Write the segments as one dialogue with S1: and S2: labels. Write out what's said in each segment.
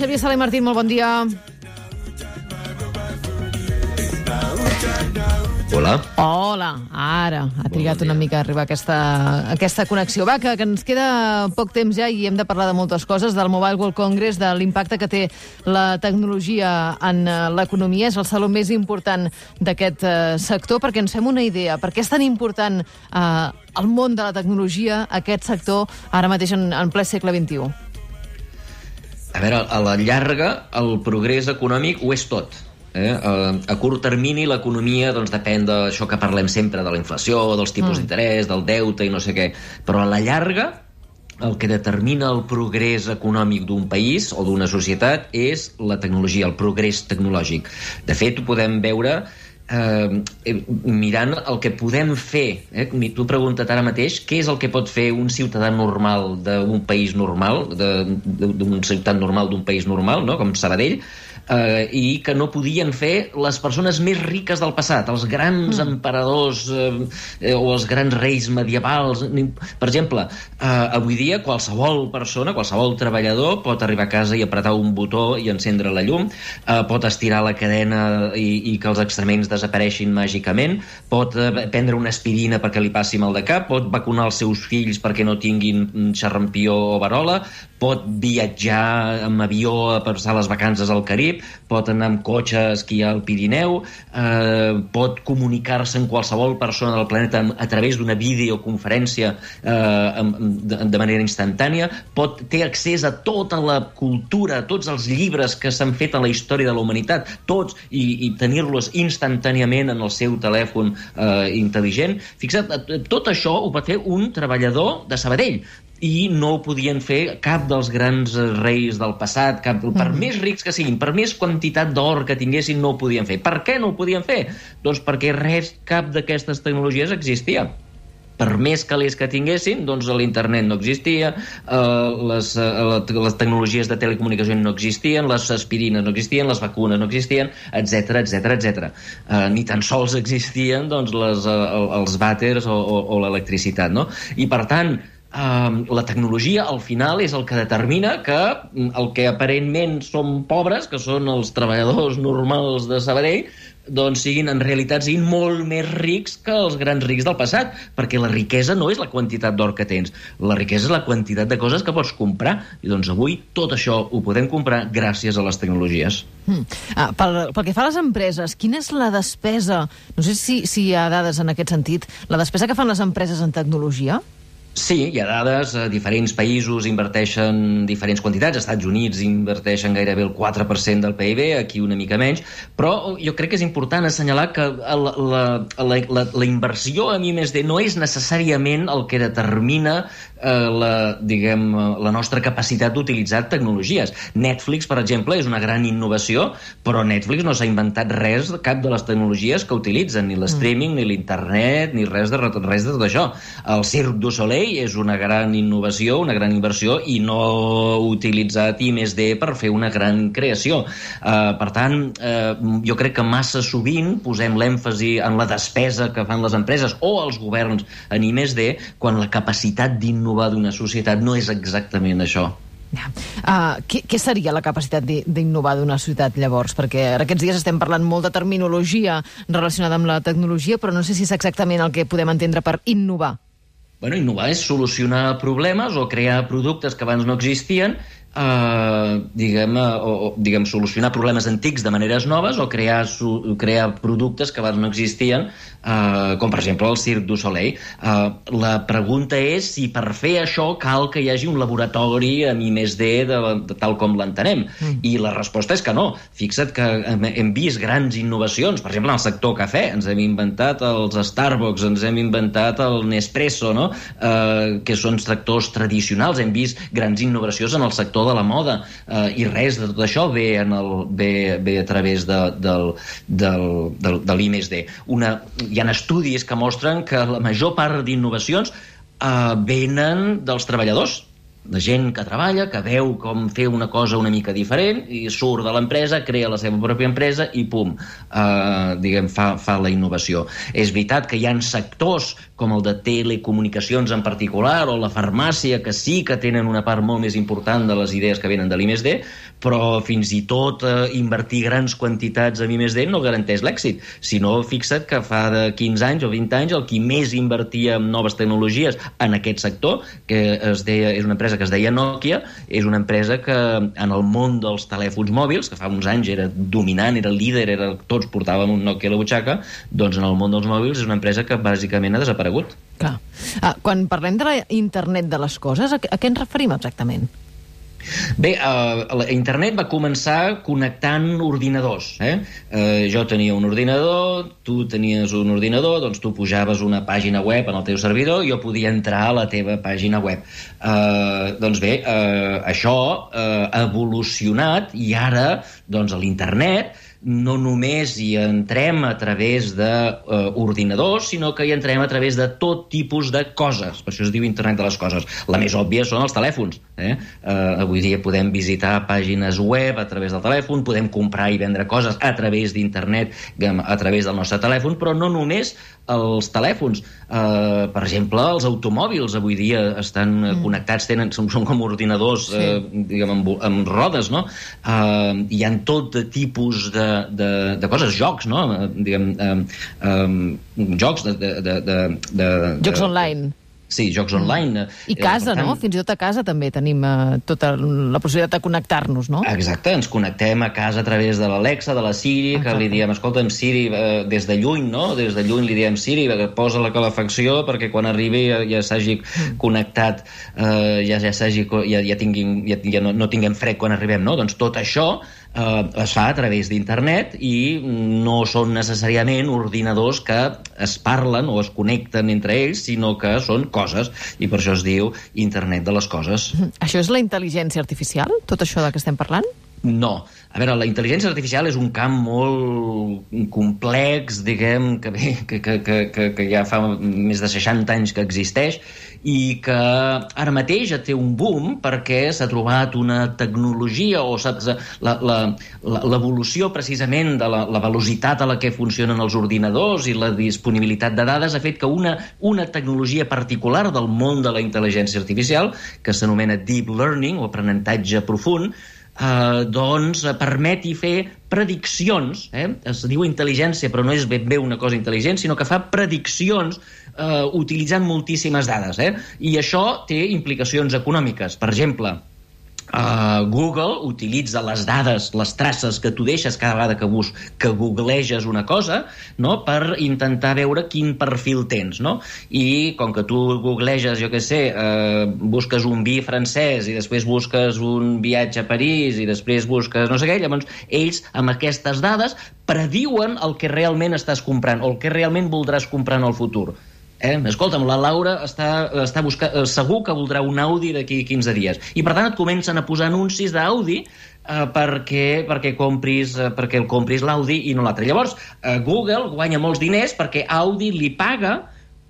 S1: Xavier Sala i Martín, molt bon dia.
S2: Hola.
S1: Hola, ara ha trigat una mica a arribar aquesta, aquesta connexió. Va, que, que ens queda poc temps ja i hem de parlar de moltes coses, del Mobile World Congress, de l'impacte que té la tecnologia en eh, l'economia. És el saló més important d'aquest eh, sector, perquè ens fem una idea. Per què és tan important eh, el món de la tecnologia, aquest sector, ara mateix en, en ple segle XXI?
S2: A veure, a la llarga, el progrés econòmic ho és tot. Eh? A curt termini l'economia doncs, depèn d'això que parlem sempre, de la inflació, dels tipus mm. d'interès, del deute i no sé què. Però a la llarga el que determina el progrés econòmic d'un país o d'una societat és la tecnologia, el progrés tecnològic. De fet, ho podem veure eh, mirant el que podem fer. Eh? Tu pregunta't ara mateix què és el que pot fer un ciutadà normal d'un país normal, d'un ciutat normal d'un país normal, no? com Sabadell, eh, i que no podien fer les persones més riques del passat, els grans mm. emperadors eh, o els grans reis medievals. Per exemple, eh, avui dia qualsevol persona, qualsevol treballador pot arribar a casa i apretar un botó i encendre la llum, eh, pot estirar la cadena i, i que els extrements desapareixin màgicament, pot eh, prendre una aspirina perquè li passi mal de cap, pot vacunar els seus fills perquè no tinguin xarrampió o varola, pot viatjar amb avió a passar les vacances al Carib, pot anar amb cotxe a esquiar al Pirineu, eh, pot comunicar-se amb qualsevol persona del planeta a través d'una videoconferència eh, de, de manera instantània, pot té accés a tota la cultura, a tots els llibres que s'han fet a la història de la humanitat, tots, i, i tenir-los instantàniament en el seu telèfon eh, intel·ligent. Fixa't, tot això ho va fer un treballador de Sabadell i no ho podien fer cap dels grans reis del passat, cap, per mm. més rics que siguin, per més quantitat d'or que tinguessin, no ho podien fer. Per què no ho podien fer? Doncs perquè res, cap d'aquestes tecnologies existia per més calés que tinguessin, doncs l'internet no existia, eh, les, eh, les tecnologies de telecomunicació no existien, les aspirines no existien, les vacunes no existien, etc etc etc. Ni tan sols existien doncs, les, eh, els vàters o, o, o l'electricitat. No? I per tant, Uh, la tecnologia al final és el que determina que mm, el que aparentment són pobres, que són els treballadors normals de Sabadell, doncs siguin en realitat siguin molt més rics que els grans rics del passat, perquè la riquesa no és la quantitat d'or que tens, la riquesa és la quantitat de coses que pots comprar, i doncs avui tot això ho podem comprar gràcies a les tecnologies.
S1: Mm. Ah, pel, pel que fa a les empreses, quina és la despesa, no sé si, si hi ha dades en aquest sentit, la despesa que fan les empreses en tecnologia?
S2: Sí, hi ha dades, a diferents països inverteixen diferents quantitats, als Estats Units inverteixen gairebé el 4% del PIB, aquí una mica menys, però jo crec que és important assenyalar que la, la, la, la, inversió a mi més de no és necessàriament el que determina eh, la, diguem, la nostra capacitat d'utilitzar tecnologies. Netflix, per exemple, és una gran innovació, però Netflix no s'ha inventat res, cap de les tecnologies que utilitzen, ni l'streaming, ni l'internet, ni res de, res de tot això. El Cirque du Soleil és una gran innovació, una gran inversió i no ha utilitzat I+D per fer una gran creació. Uh, per tant, uh, jo crec que massa sovint posem l'èmfasi en la despesa que fan les empreses o els governs en I+D quan la capacitat d'innovar d'una societat no és exactament això.
S1: Uh, què, què seria la capacitat d'innovar d'una ciutat, llavors? Perquè aquests dies estem parlant molt de terminologia relacionada amb la tecnologia, però no sé si és exactament el que podem entendre per innovar.
S2: Bueno, innovar és solucionar problemes o crear productes que abans no existien eh, diguem, eh, o, o, diguem, solucionar problemes antics de maneres noves o crear, su, crear productes que abans no existien, eh, com per exemple el Cirque du Soleil. Eh, la pregunta és si per fer això cal que hi hagi un laboratori amb I més D de, de tal com l'entenem. Mm. I la resposta és que no. Fixa't que hem, hem vist grans innovacions, per exemple, en el sector cafè. Ens hem inventat els Starbucks, ens hem inventat el Nespresso, no? eh, que són sectors tradicionals. Hem vist grans innovacions en el sector sector de la moda eh, i res de tot això ve, en el, ve, ve a través de, del, del, del, de l'IMSD. Una, hi ha estudis que mostren que la major part d'innovacions eh, venen dels treballadors la gent que treballa, que veu com fer una cosa una mica diferent i surt de l'empresa, crea la seva pròpia empresa i pum, eh, diguem, fa, fa la innovació. És veritat que hi han sectors com el de telecomunicacions en particular o la farmàcia que sí que tenen una part molt més important de les idees que venen de l'IMSD, però fins i tot eh, invertir grans quantitats en I+D no garanteix l'èxit. Si no, fixa't que fa de 15 anys o 20 anys el qui més invertia en noves tecnologies en aquest sector, que es deia, és una empresa que es deia Nokia, és una empresa que en el món dels telèfons mòbils, que fa uns anys era dominant, era líder, era, tots portàvem un Nokia a la butxaca, doncs en el món dels mòbils és una empresa que bàsicament ha desaparegut.
S1: Clar. Ah, quan parlem de la internet de les coses, a, a què ens referim exactament?
S2: Bé, uh, internet va començar connectant ordinadors. Eh? Uh, jo tenia un ordinador, tu tenies un ordinador, doncs tu pujaves una pàgina web en el teu servidor i jo podia entrar a la teva pàgina web. Uh, doncs bé, uh, això uh, ha evolucionat i ara doncs, l'internet no només hi entrem a través d'ordinadors, uh, sinó que hi entrem a través de tot tipus de coses. Per això es diu internet de les coses. La més òbvia són els telèfons. Eh? Uh, avui dia podem visitar pàgines web a través del telèfon, podem comprar i vendre coses a través d'internet, a través del nostre telèfon, però no només els telèfons. Uh, per exemple, els automòbils avui dia estan mm. connectats, tenen, són, són com ordinadors sí. uh, diguem, amb, amb rodes, no? Uh, hi ha tot de tipus de, de, de coses, jocs, no? Diguem, um, um, jocs de, de, de, de, de...
S1: Jocs online.
S2: Sí, jocs online.
S1: I eh, casa, tant, no? Fins i tot a casa també tenim eh, tota la possibilitat de connectar-nos, no?
S2: Exacte, ens connectem a casa a través de l'Alexa, de la Siri, Exacte. que li diem, escolta'm, Siri, eh, des de lluny, no? Des de lluny li diem, Siri, posa la calefacció perquè quan arribi ja, ja s'hagi connectat, eh, ja, ja s'hagi, ja, ja, tinguin, ja, ja no, no tinguem fred quan arribem, no? Doncs tot això eh, es fa a través d'internet i no són necessàriament ordinadors que es parlen o es connecten entre ells, sinó que són coses, i per això es diu internet de les coses.
S1: Això és la intel·ligència artificial, tot això de què estem parlant?
S2: No. A veure, la intel·ligència artificial és un camp molt complex, diguem, que, bé, que, que, que, que ja fa més de 60 anys que existeix i que ara mateix té un boom perquè s'ha trobat una tecnologia o l'evolució precisament de la, la velocitat a la que funcionen els ordinadors i la disponibilitat de dades ha fet que una, una tecnologia particular del món de la intel·ligència artificial, que s'anomena Deep Learning o aprenentatge profund, eh, doncs permeti fer prediccions, eh? es diu intel·ligència però no és ben bé una cosa intel·ligent, sinó que fa prediccions eh, utilitzant moltíssimes dades. Eh? I això té implicacions econòmiques. Per exemple, Uh, Google utilitza les dades, les traces que tu deixes cada vegada que, bus que googleges una cosa no? per intentar veure quin perfil tens. No? I com que tu googleges, jo què sé, uh, busques un vi francès i després busques un viatge a París i després busques no sé què, llavors ells amb aquestes dades prediuen el que realment estàs comprant o el que realment voldràs comprar en el futur. Eh? Escolta'm, la Laura està, està buscant, eh, segur que voldrà un Audi d'aquí 15 dies. I per tant et comencen a posar anuncis d'Audi eh, perquè, perquè, compris, eh, perquè el compris l'Audi i no l'altre. Llavors, eh, Google guanya molts diners perquè Audi li paga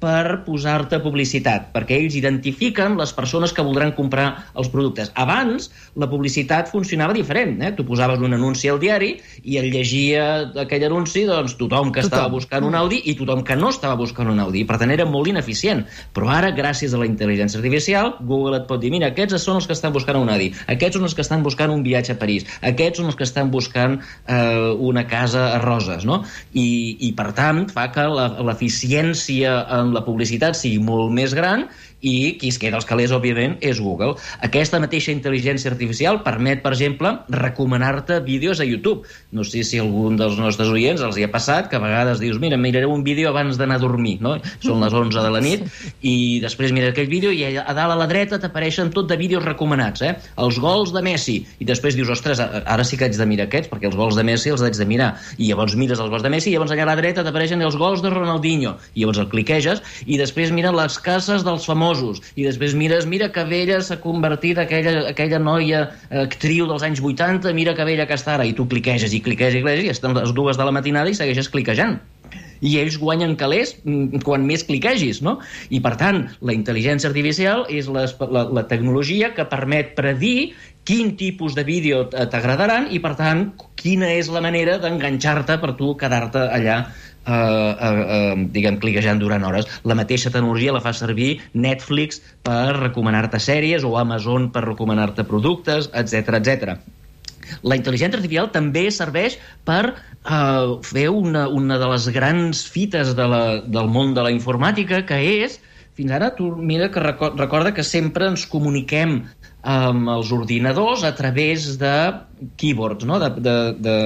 S2: per posar-te publicitat, perquè ells identifiquen les persones que voldran comprar els productes. Abans, la publicitat funcionava diferent. Eh? Tu posaves un anunci al diari i el llegia aquell anunci doncs, tothom que tothom. estava buscant un Audi i tothom que no estava buscant un Audi. Per tant, era molt ineficient. Però ara, gràcies a la intel·ligència artificial, Google et pot dir, mira, aquests són els que estan buscant un Audi, aquests són els que estan buscant un viatge a París, aquests són els que estan buscant eh, una casa a Roses, no? I, i per tant, fa que l'eficiència en la publicitat sigui molt més gran i qui es queda als calés, òbviament, és Google. Aquesta mateixa intel·ligència artificial permet, per exemple, recomanar-te vídeos a YouTube. No sé si algun dels nostres oients els hi ha passat que a vegades dius, mira, miraré un vídeo abans d'anar a dormir, no? Són les 11 de la nit i després mires aquell vídeo i a dalt a la dreta t'apareixen tot de vídeos recomanats, eh? Els gols de Messi. I després dius, ostres, ara sí que haig de mirar aquests, perquè els gols de Messi els haig de mirar. I llavors mires els gols de Messi i llavors allà a la dreta t'apareixen els gols de Ronaldinho. I llavors el cliqueges i després mira les cases dels famosos i després mires, mira que vella s'ha convertit aquella, aquella noia actriu dels anys 80, mira que vella que està ara. I tu cliqueges i cliqueges i cliqueges i estan les dues de la matinada i segueixes cliquejant. I ells guanyen calés mm, quan més cliquegis, no? I, per tant, la intel·ligència artificial és la, la, la tecnologia que permet predir quin tipus de vídeo t'agradaran i, per tant, quina és la manera d'enganxar-te per tu quedar-te allà eh, eh, eh, diguem, cliquejant durant hores. La mateixa tecnologia la fa servir Netflix per recomanar-te sèries o Amazon per recomanar-te productes, etc etc. La intel·ligència artificial també serveix per uh, fer una, una de les grans fites de la, del món de la informàtica, que és, fins ara, tu mira que recorda que sempre ens comuniquem amb els ordinadors a través de keyboards, no? de, de, de,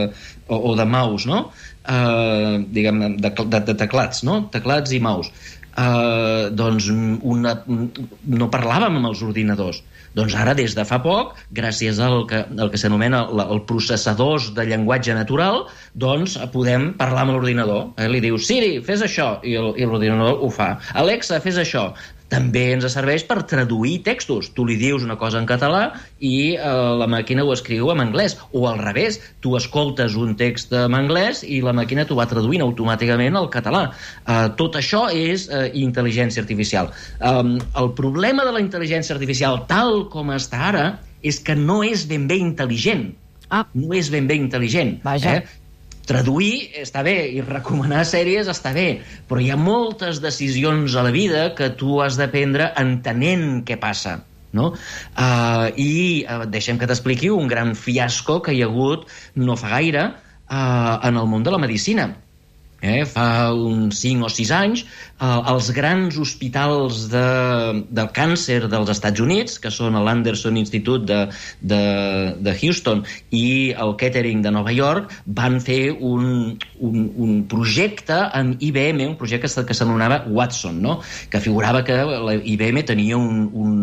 S2: o, o de mouse, no? Uh, diguem, de, de, de teclats, no? teclats i mouse. Uh, doncs una, no parlàvem amb els ordinadors doncs ara, des de fa poc, gràcies al que, al que s'anomena el, el processadors de llenguatge natural, doncs podem parlar amb l'ordinador. Eh? Li dius, Siri, fes això, i l'ordinador ho fa. Alexa, fes això també ens serveix per traduir textos. Tu li dius una cosa en català i eh, la màquina ho escriu en anglès. O al revés, tu escoltes un text en anglès i la màquina t'ho va traduint automàticament al català. Eh, tot això és eh, intel·ligència artificial. Um, el problema de la intel·ligència artificial, tal com està ara, és que no és ben bé intel·ligent. Ah. No és ben bé intel·ligent.
S1: Vaja. Eh?
S2: Traduir està bé i recomanar sèries està bé, però hi ha moltes decisions a la vida que tu has de prendre entenent què passa. No? Uh, I uh, deixem que t'expliqui un gran fiasco que hi ha hagut no fa gaire uh, en el món de la medicina eh, fa uns 5 o 6 anys, eh, els grans hospitals de, del càncer dels Estats Units, que són l'Anderson Institute de, de, de Houston i el Kettering de Nova York, van fer un, un, un projecte amb IBM, un projecte que s'anomenava Watson, no? que figurava que la IBM tenia un, un,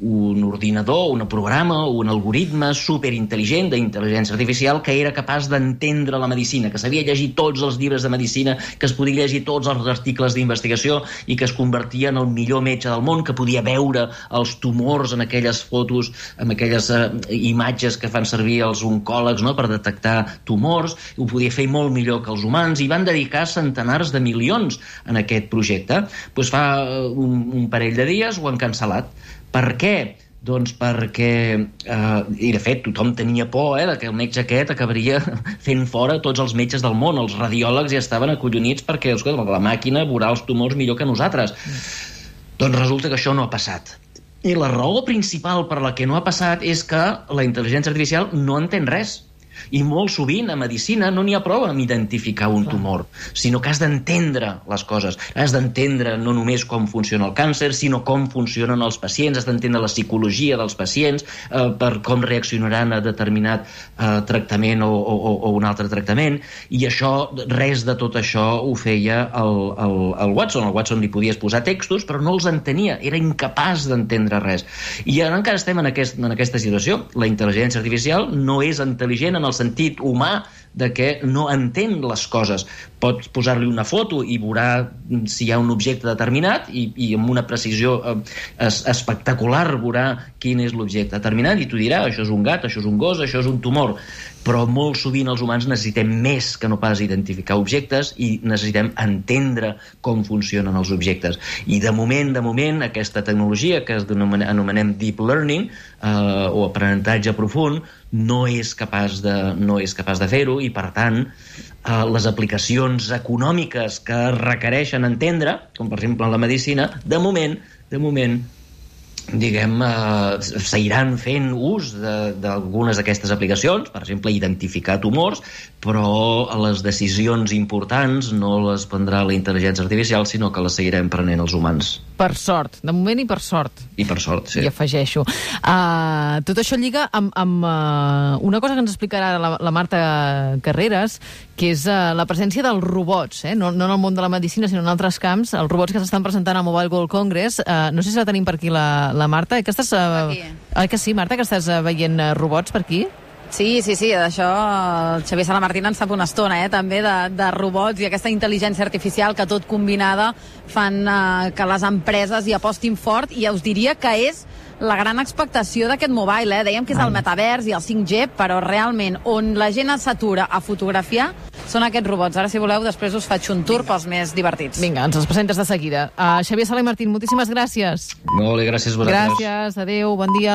S2: un ordinador, un programa, un algoritme superintel·ligent d'intel·ligència artificial que era capaç d'entendre la medicina, que sabia llegir tots els llibres de medicina, que es podia llegir tots els articles d'investigació i que es convertia en el millor metge del món, que podia veure els tumors en aquelles fotos, en aquelles uh, imatges que fan servir els oncòlegs no?, per detectar tumors, ho podia fer molt millor que els humans, i van dedicar centenars de milions en aquest projecte. Pues fa eh, un, un parell de dies ho han cancel·lat per què? Doncs perquè, eh, i de fet tothom tenia por eh, que el metge aquest acabaria fent fora tots els metges del món. Els radiòlegs ja estaven acollonits perquè escolta, la màquina veurà els tumors millor que nosaltres. Mm. Doncs resulta que això no ha passat. I la raó principal per la que no ha passat és que la intel·ligència artificial no entén res i molt sovint a medicina no n'hi ha prou amb identificar un tumor, sinó que has d'entendre les coses. Has d'entendre no només com funciona el càncer, sinó com funcionen els pacients, has d'entendre la psicologia dels pacients eh, per com reaccionaran a determinat eh, tractament o, o, o un altre tractament, i això, res de tot això ho feia el, el, el Watson. El Watson li podies posar textos, però no els entenia, era incapaç d'entendre res. I ara encara estem en, aquest, en aquesta situació. La intel·ligència artificial no és intel·ligent en el sentit humà de que no entén les coses. Pots posar-li una foto i veurà si hi ha un objecte determinat i, i amb una precisió eh, es, espectacular veurà quin és l'objecte determinat i t'ho dirà, això és un gat, això és un gos, això és un tumor. Però molt sovint els humans necessitem més que no pas identificar objectes i necessitem entendre com funcionen els objectes. I de moment, de moment, aquesta tecnologia que anomenem Deep Learning eh, o aprenentatge profund no és capaç de, no és capaç de fer-ho i, per tant, eh, les aplicacions econòmiques que requereixen entendre, com per exemple la medicina, de moment, de moment diguem, eh, seguiran fent ús d'algunes d'aquestes aplicacions, per exemple, identificar tumors, però les decisions importants no les prendrà la intel·ligència artificial, sinó que les seguirem prenent els humans.
S1: Per sort, de moment i per sort.
S2: I per sort, sí.
S1: I afegeixo. Uh, tot això lliga amb, amb uh, una cosa que ens explicarà la, la Marta Carreras, que és uh, la presència dels robots, eh? no, no en el món de la medicina, sinó en altres camps, els robots que s'estan presentant al Mobile World Congress. Uh, no sé si la tenim per aquí la, la Marta. Que estàs, uh, eh, que sí, Marta, que estàs uh, veient robots per aquí?
S3: Sí, sí, sí, d'això el Xavier Salamartina en sap una estona, eh, també, de, de robots i aquesta intel·ligència artificial que tot combinada fan eh, que les empreses hi apostin fort i us diria que és la gran expectació d'aquest mobile, eh? Dèiem que és el metavers i el 5G, però realment on la gent s'atura a fotografiar són aquests robots. Ara, si voleu, després us faig un tour pels més divertits.
S1: Vinga, ens els presentes de seguida. Uh, Xavier Sala i Martín, moltíssimes gràcies.
S2: Molt bé, gràcies a vosaltres.
S1: Gràcies, adeu, bon dia.